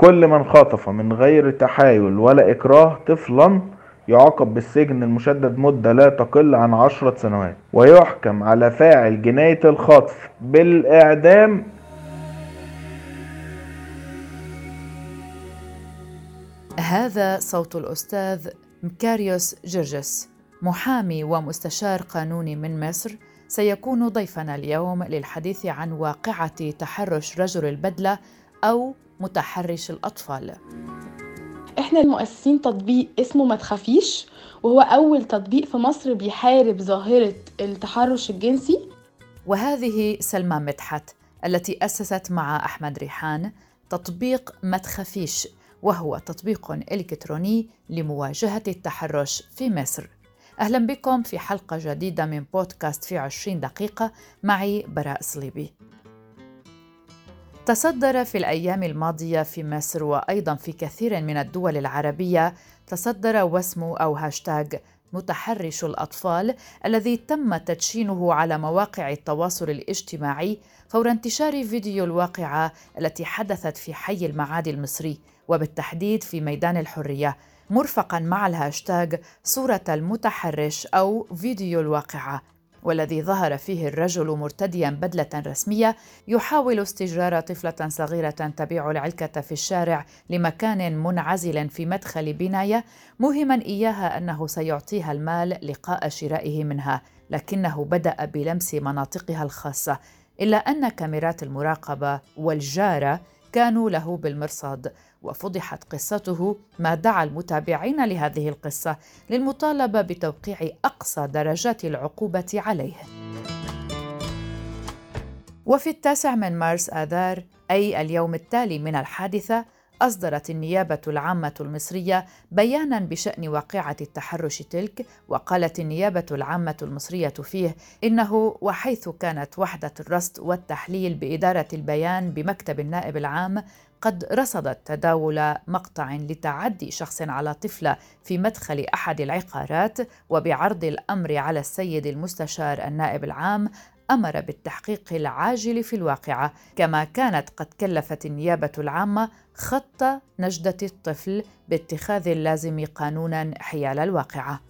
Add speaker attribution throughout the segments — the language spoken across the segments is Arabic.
Speaker 1: كل من خطف من غير تحايل ولا إكراه طفلا يعاقب بالسجن المشدد مدة لا تقل عن عشرة سنوات ويحكم على فاعل جناية الخطف بالإعدام.
Speaker 2: هذا صوت الأستاذ مكاريوس جرجس محامي ومستشار قانوني من مصر. سيكون ضيفنا اليوم للحديث عن واقعة تحرش رجل البدلة أو متحرش الأطفال.
Speaker 3: إحنا المؤسسين تطبيق اسمه ما تخافيش وهو أول تطبيق في مصر بيحارب ظاهرة التحرش الجنسي.
Speaker 2: وهذه سلمى مدحت التي أسست مع أحمد ريحان تطبيق ما تخافيش وهو تطبيق إلكتروني لمواجهة التحرش في مصر. أهلا بكم في حلقة جديدة من بودكاست في عشرين دقيقة معي براء صليبي. تصدر في الأيام الماضية في مصر وأيضا في كثير من الدول العربية تصدر واسم أو هاشتاغ متحرش الأطفال الذي تم تدشينه على مواقع التواصل الاجتماعي فور انتشار فيديو الواقعة التي حدثت في حي المعادي المصري وبالتحديد في ميدان الحرية. مرفقا مع الهاشتاغ صورة المتحرش أو فيديو الواقعة. والذي ظهر فيه الرجل مرتديا بدلة رسمية يحاول استجرار طفلة صغيرة تبيع العلكة في الشارع لمكان منعزل في مدخل بناية موهما إياها أنه سيعطيها المال لقاء شرائه منها لكنه بدأ بلمس مناطقها الخاصة إلا أن كاميرات المراقبة والجارة كانوا له بالمرصاد. وفضحت قصته ما دعا المتابعين لهذه القصة للمطالبة بتوقيع أقصى درجات العقوبة عليه. وفي التاسع من مارس آذار أي اليوم التالي من الحادثة أصدرت النيابة العامة المصرية بيانا بشأن واقعة التحرش تلك وقالت النيابة العامة المصرية فيه إنه وحيث كانت وحدة الرصد والتحليل بإدارة البيان بمكتب النائب العام قد رصدت تداول مقطع لتعدي شخص على طفله في مدخل أحد العقارات وبعرض الأمر على السيد المستشار النائب العام أمر بالتحقيق العاجل في الواقعة. كما كانت قد كلفت النيابة العامة خط نجدة الطفل باتخاذ اللازم قانونا حيال الواقعة.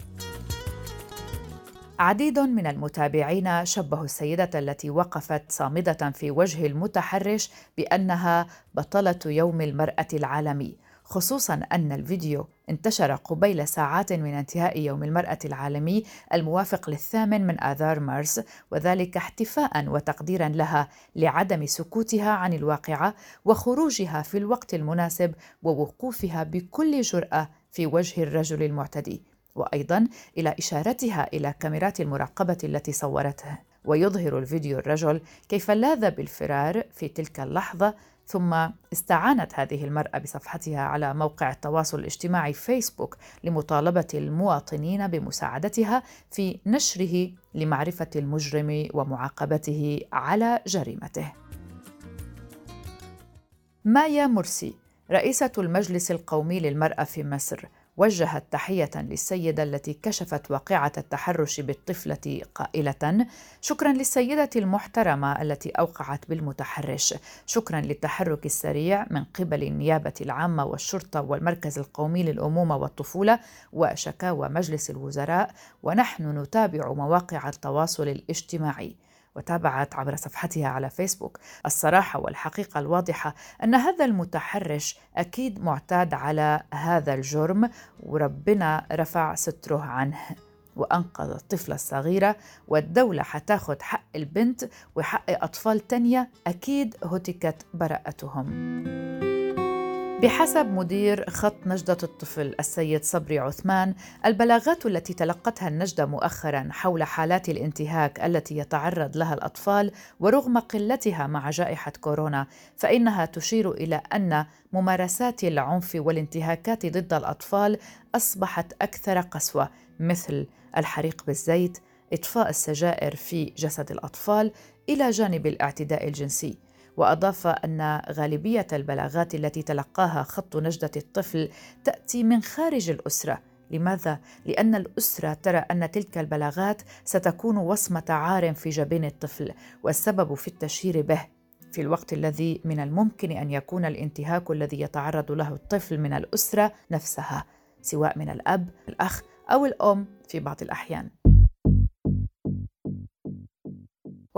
Speaker 2: عديد من المتابعين شبهوا السيدة التي وقفت صامدة في وجه المتحرش بأنها بطلة يوم المرأة العالمي، خصوصا أن الفيديو انتشر قبيل ساعات من انتهاء يوم المرأة العالمي الموافق للثامن من آذار مارس، وذلك احتفاء وتقديرا لها لعدم سكوتها عن الواقعة وخروجها في الوقت المناسب ووقوفها بكل جرأة في وجه الرجل المعتدي. وأيضا إلى إشارتها إلى كاميرات المراقبة التي صورته ويظهر الفيديو الرجل كيف لاذ بالفرار في تلك اللحظة ثم استعانت هذه المرأة بصفحتها على موقع التواصل الاجتماعي فيسبوك لمطالبة المواطنين بمساعدتها في نشره لمعرفة المجرم ومعاقبته على جريمته. مايا مرسي رئيسة المجلس القومي للمرأة في مصر وجهت تحية للسيدة التي كشفت واقعة التحرش بالطفلة قائلة: شكرا للسيدة المحترمة التي أوقعت بالمتحرش، شكرا للتحرك السريع من قبل النيابة العامة والشرطة والمركز القومي للأمومة والطفولة وشكاوى مجلس الوزراء، ونحن نتابع مواقع التواصل الاجتماعي. وتابعت عبر صفحتها على فيسبوك. الصراحة والحقيقة الواضحة أن هذا المتحرش أكيد معتاد على هذا الجرم وربنا رفع ستره عنه. وأنقذ الطفلة الصغيرة والدولة حتاخد حق البنت وحق أطفال تانية أكيد هتكت براءتهم. بحسب مدير خط نجدة الطفل السيد صبري عثمان البلاغات التي تلقتها النجدة مؤخرا حول حالات الانتهاك التي يتعرض لها الأطفال ورغم قلتها مع جائحة كورونا فإنها تشير إلى أن ممارسات العنف والانتهاكات ضد الأطفال أصبحت أكثر قسوة مثل الحريق بالزيت إطفاء السجائر في جسد الأطفال إلى جانب الاعتداء الجنسي. وأضاف أن غالبية البلاغات التي تلقاها خط نجدة الطفل تأتي من خارج الأسرة. لماذا؟ لأن الأسرة ترى أن تلك البلاغات ستكون وصمة عار في جبين الطفل والسبب في التشهير به. في الوقت الذي من الممكن أن يكون الانتهاك الذي يتعرض له الطفل من الأسرة نفسها سواء من الأب الأخ أو الأم في بعض الأحيان.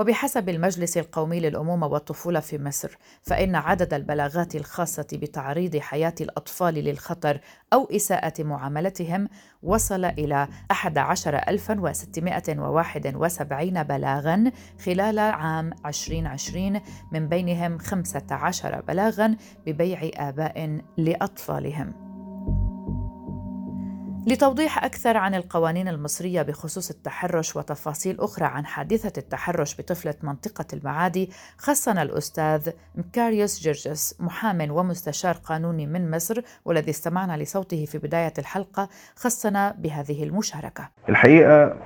Speaker 2: وبحسب المجلس القومي للأمومة والطفولة في مصر فإن عدد البلاغات الخاصة بتعريض حياة الأطفال للخطر أو إساءة معاملتهم وصل إلى 11671 بلاغا خلال عام 2020 من بينهم 15 بلاغا ببيع آباء لأطفالهم. لتوضيح أكثر عن القوانين المصرية بخصوص التحرش وتفاصيل أخرى عن حادثة التحرش بطفلة منطقة المعادي خصنا الأستاذ مكاريوس جرجس محام ومستشار قانوني من مصر والذي استمعنا لصوته في بداية الحلقة خصنا بهذه المشاركة.
Speaker 1: الحقيقة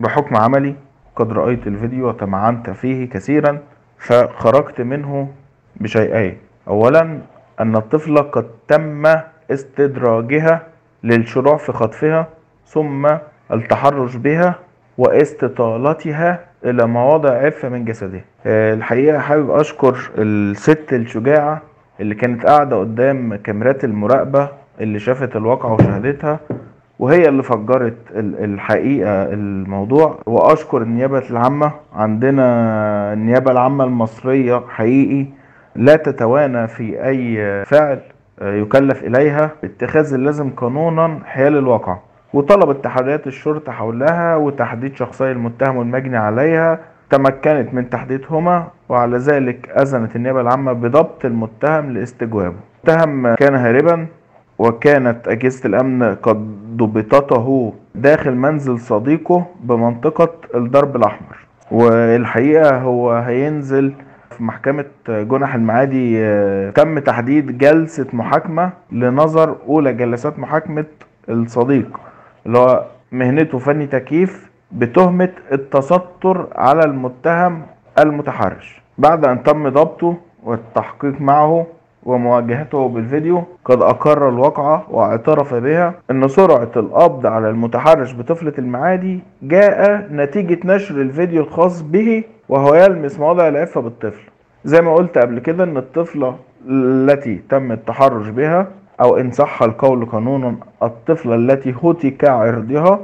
Speaker 1: بحكم عملي قد رأيت الفيديو وتمعنت فيه كثيرا فخرجت منه بشيئين. أولا أن الطفلة قد تم استدراجها للشروع في خطفها ثم التحرش بها واستطالتها إلى مواضع عفة من جسدها آه، الحقيقة حابب أشكر الست الشجاعة اللي كانت قاعدة قدام كاميرات المراقبة اللي شافت الواقعة وشهدتها وهي اللي فجرت الحقيقة الموضوع. وأشكر النيابة العامة. عندنا النيابة العامة المصرية حقيقي لا تتوانى في أي فعل. يكلف إليها باتخاذ اللازم قانونا حيال الواقع. وطلبت تحريات الشرطة حولها وتحديد شخصي المتهم والمجني عليها تمكنت من تحديدهما وعلى ذلك أذنت النيابة العامة بضبط المتهم لاستجوابه. المتهم كان هاربا وكانت أجهزة الأمن قد ضبطته داخل منزل صديقه بمنطقة الدرب الأحمر. والحقيقة هو هينزل في محكمة جنح المعادي آه، تم تحديد جلسة محاكمة لنظر أولى جلسات محاكمة الصديق اللي هو مهنته فني تكييف بتهمة التستر على المتهم المتحرش. بعد أن تم ضبطه والتحقيق معه ومواجهته بالفيديو قد أقر الواقعة واعترف بها أن سرعة القبض على المتحرش بطفلة المعادي جاء نتيجة نشر الفيديو الخاص به وهو يلمس مواضع العفة بالطفل. زي ما قلت قبل كده أن الطفلة التي تم التحرش بها أو إن صح القول قانونا الطفلة التي هتك عرضها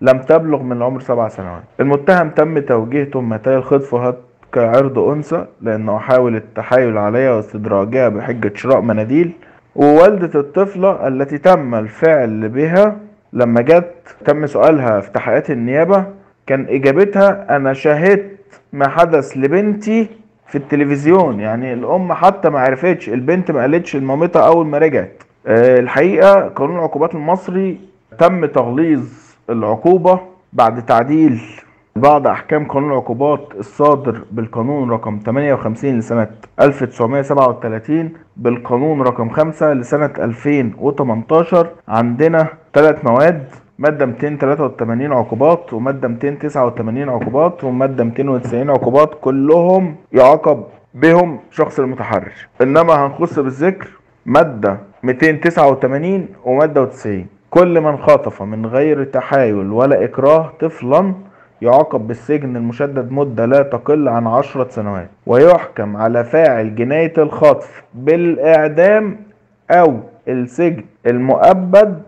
Speaker 1: لم تبلغ من العمر سبع سنوات. المتهم تم توجيه تهمتي الخطف كعرض أنثى لأنه حاول التحايل عليها واستدراجها بحجة شراء مناديل. ووالدة الطفلة التي تم الفعل بها لما جت تم سؤالها في تحقيقات النيابة كان إجابتها أنا شاهدت ما حدث لبنتي في التلفزيون. يعني الأم حتى ما عرفتش البنت ما قالتش لمامتها أول ما رجعت. آه، الحقيقة قانون العقوبات المصري تم تغليظ العقوبة بعد تعديل بعض أحكام قانون العقوبات الصادر بالقانون رقم 58 لسنة 1937 بالقانون رقم 5 لسنة 2018 عندنا ثلاث مواد مادة 283 عقوبات ومادة 289 عقوبات ومادة 290 عقوبات كلهم يعاقب بهم شخص المتحرش. إنما هنخص بالذكر مادة 289 ومادة 90 كل من خاطف من غير تحايل ولا إكراه طفلا يعاقب بالسجن المشدد مدة لا تقل عن عشرة سنوات ويحكم على فاعل جناية الخطف بالإعدام أو السجن المؤبد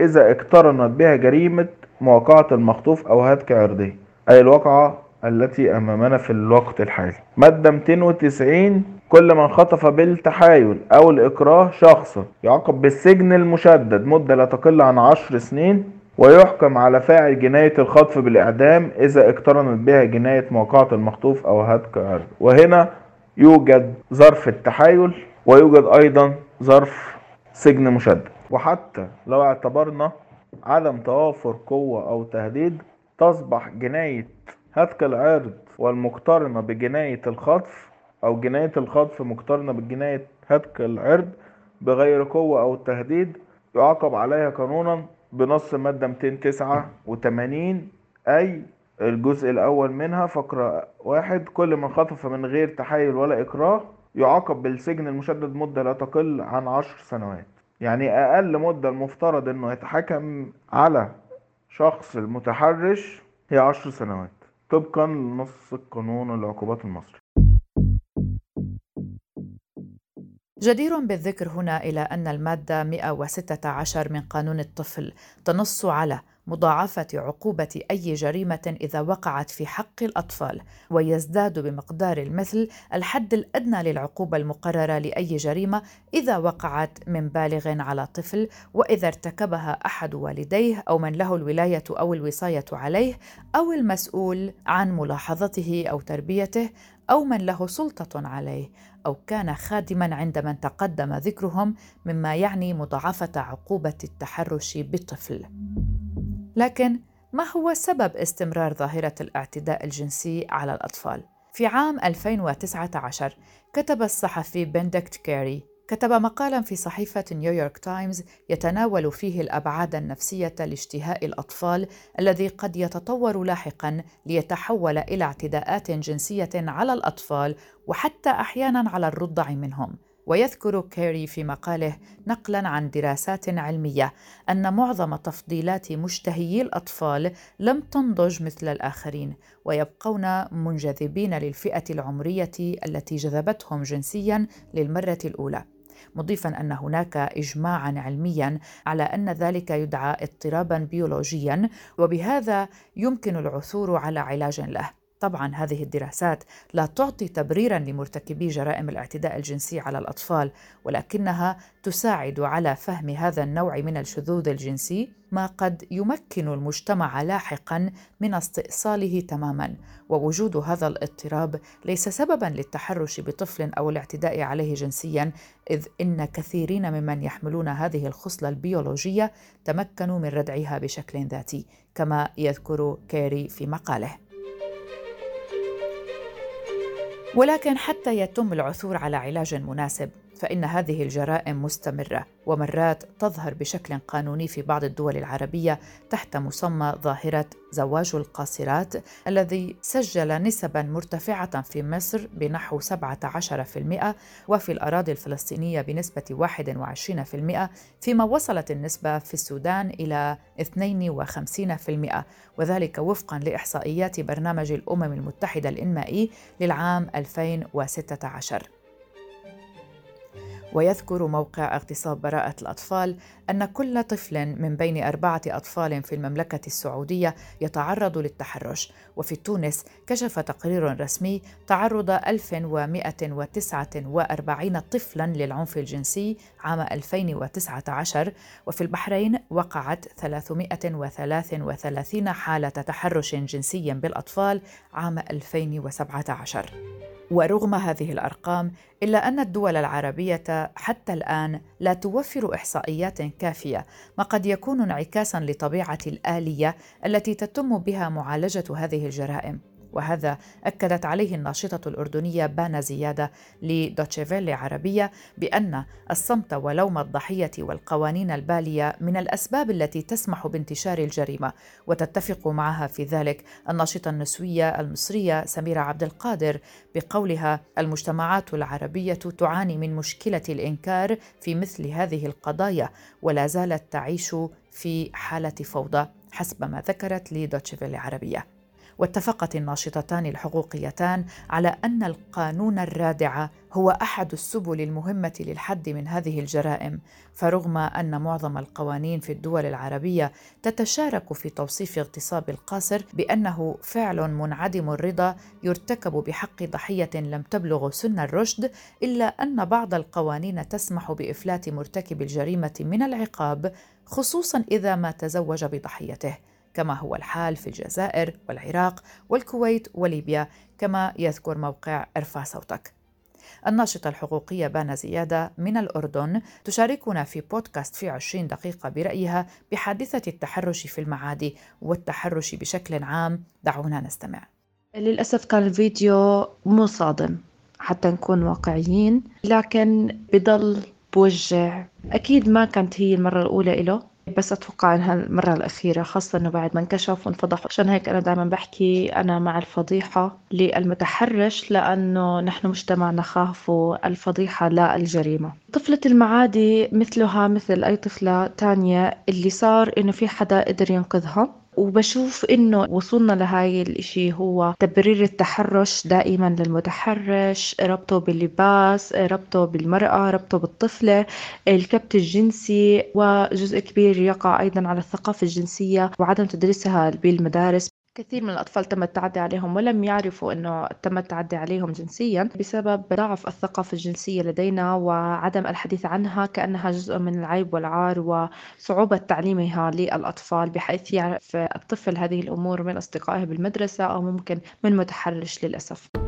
Speaker 1: إذا اقترنت بها جريمة مواقعة المخطوف أو هتك عرضه أي الواقعة التي أمامنا في الوقت الحالي. مادة 290 كل من خطف بالتحايل أو الإكراه شخصا يعاقب بالسجن المشدد مدة لا تقل عن عشر سنين ويحكم على فاعل جناية الخطف بالإعدام إذا اقترنت بها جناية موقعة المخطوف أو هتك عرض وهنا يوجد ظرف التحايل ويوجد أيضا ظرف سجن مشدد. وحتى لو اعتبرنا عدم توافر قوة أو تهديد تصبح جناية هتك العرض والمقترنة بجناية الخطف أو جناية الخطف مقترنة بجناية هتك العرض بغير قوة أو تهديد يعاقب عليها قانونا بنص مادة 289 أي الجزء الأول منها فقرة واحد كل من خطف من غير تحايل ولا إكراه يعاقب بالسجن المشدد مدة لا تقل عن عشر سنوات. يعني أقل مدة المفترض إنه يتحكم على شخص المتحرش هي عشر سنوات. طبقا لنص القانون العقوبات المصري.
Speaker 2: جدير بالذكر هنا إلى أن المادة 116 من قانون الطفل تنص على مضاعفة عقوبة أي جريمة إذا وقعت في حق الأطفال، ويزداد بمقدار المثل الحد الأدنى للعقوبة المقررة لأي جريمة إذا وقعت من بالغ على طفل، وإذا ارتكبها أحد والديه أو من له الولاية أو الوصاية عليه، أو المسؤول عن ملاحظته أو تربيته، أو من له سلطة عليه، أو كان خادما عند من تقدم ذكرهم، مما يعني مضاعفة عقوبة التحرش بالطفل. لكن ما هو سبب استمرار ظاهرة الاعتداء الجنسي على الأطفال؟ في عام 2019 كتب الصحفي بندكت كاري كتب مقالا في صحيفة نيويورك تايمز يتناول فيه الأبعاد النفسية لاشتهاء الأطفال الذي قد يتطور لاحقا ليتحول إلى اعتداءات جنسية على الأطفال وحتى أحيانا على الرضع منهم. ويذكر كيري في مقاله نقلا عن دراسات علمية أن معظم تفضيلات مشتهيي الأطفال لم تنضج مثل الآخرين ويبقون منجذبين للفئة العمرية التي جذبتهم جنسيا للمرة الأولى. مضيفا أن هناك اجماعا علميا على أن ذلك يدعى اضطرابا بيولوجيا وبهذا يمكن العثور على علاج له. طبعا هذه الدراسات لا تعطي تبريرا لمرتكبي جرائم الاعتداء الجنسي على الأطفال ولكنها تساعد على فهم هذا النوع من الشذوذ الجنسي ما قد يمكن المجتمع لاحقا من استئصاله تماما. ووجود هذا الاضطراب ليس سببا للتحرش بطفل أو الاعتداء عليه جنسيا إذ إن كثيرين ممن يحملون هذه الخصلة البيولوجية تمكنوا من ردعها بشكل ذاتي كما يذكر كيري في مقاله. ولكن حتى يتم العثور على علاج مناسب. فإن هذه الجرائم مستمرة ومرات تظهر بشكل قانوني في بعض الدول العربية تحت مسمى ظاهرة زواج القاصرات الذي سجل نسبا مرتفعة في مصر بنحو 17% وفي الأراضي الفلسطينية بنسبة 21% فيما وصلت النسبة في السودان إلى 52% وذلك وفقا لإحصائيات برنامج الأمم المتحدة الإنمائي للعام 2016 ويذكر موقع اغتصاب براءة الأطفال أن كل طفل من بين أربعة أطفال في المملكة السعودية يتعرض للتحرش وفي تونس كشف تقرير رسمي تعرض 1149 طفلا للعنف الجنسي عام 2019 وفي البحرين وقعت 333 حالة تحرش جنسي بالأطفال عام 2017 ورغم هذه الأرقام إلا أن الدول العربية حتى الآن لا توفر إحصائيات كافية. ما قد يكون انعكاسا لطبيعة الآلية التي تتم بها معالجة هذه الجرائم. وهذا أكدت عليه الناشطة الأردنية بانا زيادة لدوتشيفيلي عربية بأن الصمت ولوم الضحية والقوانين البالية من الأسباب التي تسمح بانتشار الجريمة وتتفق معها في ذلك الناشطة النسوية المصرية سميرة عبد القادر بقولها المجتمعات العربية تعاني من مشكلة الإنكار في مثل هذه القضايا ولا زالت تعيش في حالة فوضى حسب ما ذكرت لدوتشيفيلي عربية واتفقت الناشطتان الحقوقيتان على أن القانون الرادع هو أحد السبل المهمة للحد من هذه الجرائم فرغم أن معظم القوانين في الدول العربية تتشارك في توصيف اغتصاب القاصر بأنه فعل منعدم الرضا يرتكب بحق ضحية لم تبلغ سن الرشد إلا أن بعض القوانين تسمح بإفلات مرتكب الجريمة من العقاب خصوصا إذا ما تزوج بضحيته. كما هو الحال في الجزائر والعراق والكويت وليبيا كما يذكر موقع ارفع صوتك. الناشطة الحقوقية بانا زيادة من الأردن تشاركنا في بودكاست في 20 دقيقة برأيها بحادثة التحرش في المعادي والتحرش بشكل عام. دعونا نستمع.
Speaker 4: للأسف كان الفيديو مو صادم حتى نكون واقعيين لكن بضل بوجع. أكيد ما كانت هي المرة الأولى إله. بس أتوقع إنها المرة الأخيرة خاصة إنه بعد ما انكشف وانفضح. عشان هيك أنا دائما بحكي أنا مع الفضيحة للمتحرش لأنه نحن مجتمعنا خاف الفضيحة لا الجريمة. طفلة المعادي مثلها مثل أي طفلة تانية اللي صار إنه في حدا قدر ينقذها. وبشوف إنه وصولنا لهاي الإشي هو تبرير التحرش دائما للمتحرش ربطه باللباس ربطه بالمرأة ربطه بالطفلة الكبت الجنسي وجزء كبير يقع أيضا على الثقافة الجنسية وعدم تدريسها بالمدارس. كثير من الأطفال تم التعدي عليهم ولم يعرفوا أنه تم التعدي عليهم جنسيا بسبب ضعف الثقافة الجنسية لدينا وعدم الحديث عنها كأنها جزء من العيب والعار وصعوبة تعليمها للأطفال بحيث يعرف الطفل هذه الأمور من أصدقائه بالمدرسة أو ممكن من متحرش للأسف.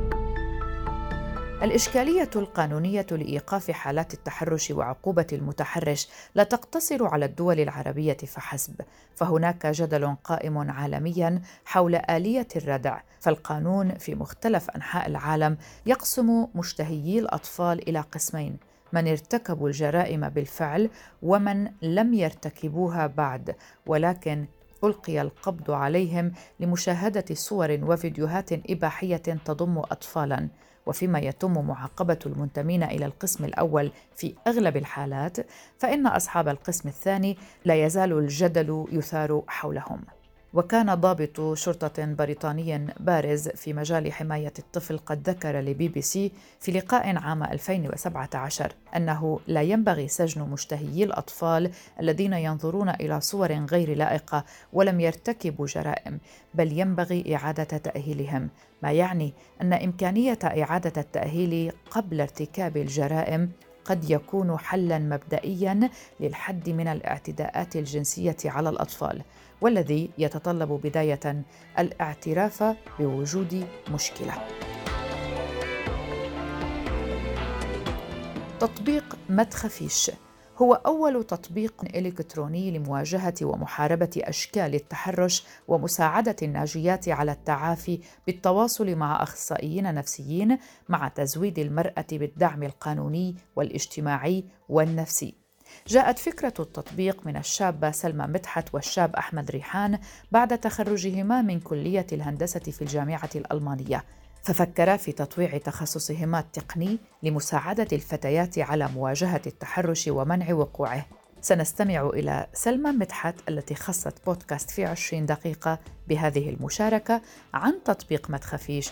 Speaker 2: الإشكالية القانونية لإيقاف حالات التحرش وعقوبة المتحرش لا تقتصر على الدول العربية فحسب، فهناك جدل قائم عالميا حول آلية الردع، فالقانون في مختلف أنحاء العالم يقسم مشتهيي الأطفال إلى قسمين، من ارتكبوا الجرائم بالفعل ومن لم يرتكبوها بعد، ولكن ألقي القبض عليهم لمشاهدة صور وفيديوهات إباحية تضم أطفالاً. وفيما يتم معاقبة المنتمين إلى القسم الأول في أغلب الحالات فإن أصحاب القسم الثاني لا يزال الجدل يثار حولهم. وكان ضابط شرطة بريطاني بارز في مجال حماية الطفل قد ذكر لبي بي سي في لقاء عام 2017 أنه لا ينبغي سجن مشتهيي الأطفال الذين ينظرون إلى صور غير لائقة ولم يرتكبوا جرائم بل ينبغي إعادة تأهيلهم. ما يعني أن إمكانية إعادة التأهيل قبل ارتكاب الجرائم قد يكون حلا مبدئيا للحد من الاعتداءات الجنسية على الأطفال والذي يتطلب بداية الاعتراف بوجود مشكلة. تطبيق مدخفيش. هو أول تطبيق إلكتروني لمواجهة ومحاربة أشكال التحرش ومساعدة الناجيات على التعافي بالتواصل مع أخصائيين نفسيين مع تزويد المرأة بالدعم القانوني والاجتماعي والنفسي. جاءت فكرة التطبيق من الشابة سلمى مدحت والشاب أحمد ريحان بعد تخرجهما من كلية الهندسة في الجامعة الألمانية ففكرا في تطويع تخصصهما التقني لمساعدة الفتيات على مواجهة التحرش ومنع وقوعه. سنستمع إلى سلمى مدحت التي خصت بودكاست في 20 دقيقة بهذه المشاركة عن تطبيق ما تخافيش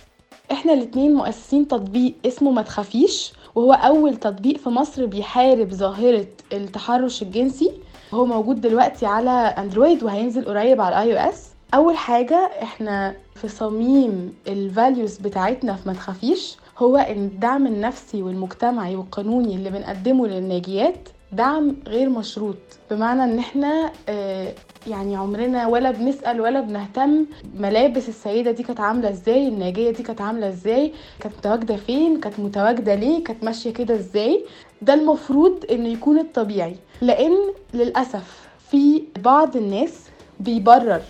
Speaker 3: إحنا الاتنين مؤسسين تطبيق اسمه ما تخافيش وهو أول تطبيق في مصر بيحارب ظاهرة التحرش الجنسي. هو موجود دلوقتي على أندرويد وهينزل قريب على ال iOS أول حاجة إحنا في صميم ال values بتاعتنا في ما تخافيش هو إن الدعم النفسي والمجتمعي والقانوني اللي بنقدمه للناجيات دعم غير مشروط بمعنى إن إحنا آه، يعني عمرنا ولا بنسأل ولا بنهتم ملابس السيدة دي كانت عاملة إزاي الناجية دي كانت عاملة إزاي كانت متواجدة فين كانت متواجدة ليه كانت ماشية كده إزاي؟ ده المفروض إنه يكون الطبيعي لأن للأسف في بعض الناس بيبرر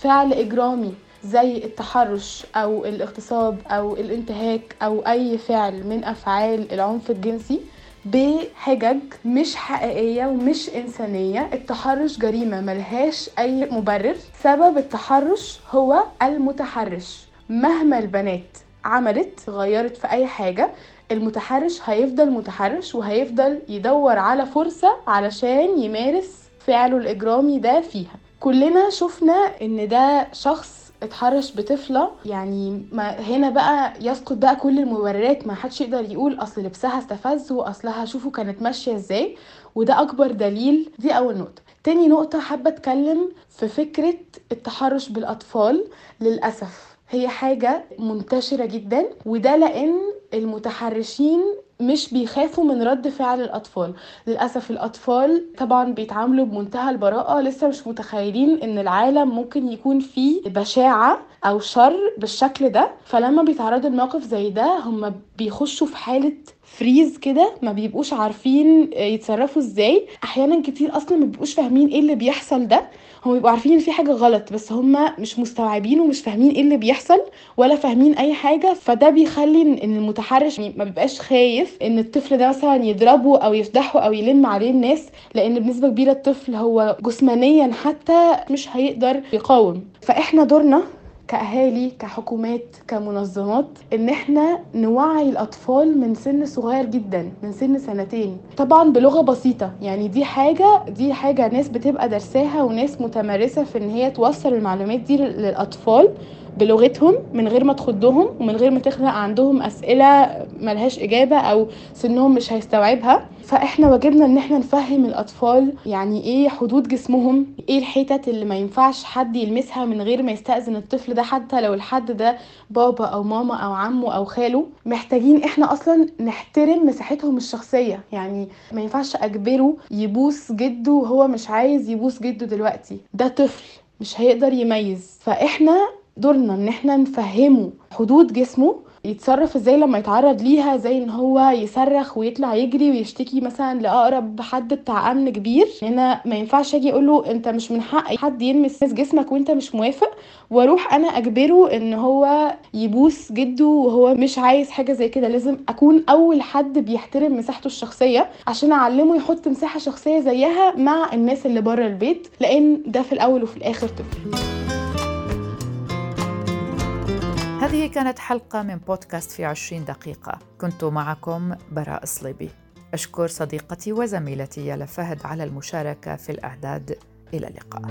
Speaker 3: فعل إجرامي زي التحرش أو الاغتصاب أو الانتهاك أو أي فعل من أفعال العنف الجنسي بحجج مش حقيقية ومش إنسانية. التحرش جريمة ملهاش أي مبرر. سبب التحرش هو المتحرش. مهما البنات عملت غيرت في أي حاجة المتحرش هيفضل متحرش وهيفضل يدور على فرصة علشان يمارس فعله الإجرامي ده فيها. كلنا شفنا إن ده شخص اتحرش بطفلة. يعني ما هنا بقى يسقط بقى كل المبررات. ما حدش يقدر يقول أصل لبسها استفز وأصلها شوفوا كانت ماشية إزاي. وده أكبر دليل. دي أول نقطة. تاني نقطة حابة أتكلم في فكرة التحرش بالأطفال. للأسف هي حاجة منتشرة جدا. وده لأن المتحرشين مش بيخافوا من رد فعل الأطفال. للأسف الأطفال طبعا بيتعاملوا بمنتهى البراءة. لسه مش متخيلين إن العالم ممكن يكون فيه بشاعة أو شر بالشكل ده فلما بيتعرضوا لموقف زي ده هم بيخشوا في حالة فريز كده ما بيبقوش عارفين يتصرفوا إزاي. أحيانا كتير أصلا ما بيبقوش فاهمين إيه اللي بيحصل ده. هم بيبقوا عارفين إن في حاجة غلط بس هم مش مستوعبين ومش فاهمين إيه اللي بيحصل ولا فاهمين أي حاجة. فده بيخلي إن المتحرش ما بيبقاش خايف إن الطفل ده مثلا يضربه أو يفضحه أو يلم عليه الناس لأن بنسبة كبيرة الطفل هو جسمانيا حتى مش هيقدر يقاوم. فإحنا دورنا كأهالي كحكومات كمنظمات إن إحنا نوعي الأطفال من سن صغير جدا من سن سنتين. طبعا بلغة بسيطة يعني دي حاجة دي حاجة ناس بتبقى درساها وناس متمرسة في إن هي توصل المعلومات دي للأطفال. بلغتهم من غير ما تخضهم ومن غير ما تخلق عندهم أسئلة ملهاش إجابة أو سنهم مش هيستوعبها. فإحنا واجبنا إن إحنا نفهم الأطفال يعني إيه حدود جسمهم إيه الحتت اللي ما ينفعش حد يلمسها من غير ما يستأذن الطفل ده حتى لو الحد ده بابا أو ماما أو عمه أو خاله. محتاجين إحنا أصلا نحترم مساحتهم الشخصية. يعني ما ينفعش أجبره يبوس جده وهو مش عايز يبوس جده دلوقتي. ده طفل مش هيقدر يميز. فإحنا دورنا إن إحنا نفهمه حدود جسمه يتصرف إزاي لما يتعرض ليها زي إن هو يصرخ ويطلع يجري ويشتكي مثلا لأقرب حد بتاع أمن كبير. هنا ما ينفعش أجي أقول له أنت مش من حق حد يلمس جسمك وأنت مش موافق. وأروح أنا أجبره إن هو يبوس جده وهو مش عايز حاجة زي كده. لازم أكون أول حد بيحترم مساحته الشخصية عشان أعلمه يحط مساحة شخصية زيها مع الناس اللي بره البيت لأن ده في الأول وفي الآخر طفل.
Speaker 2: هذه كانت حلقة من بودكاست في عشرين دقيقة. كنت معكم براء صليبي. أشكر صديقتي وزميلتي يالا فهد على المشاركة في الإعداد. إلى اللقاء.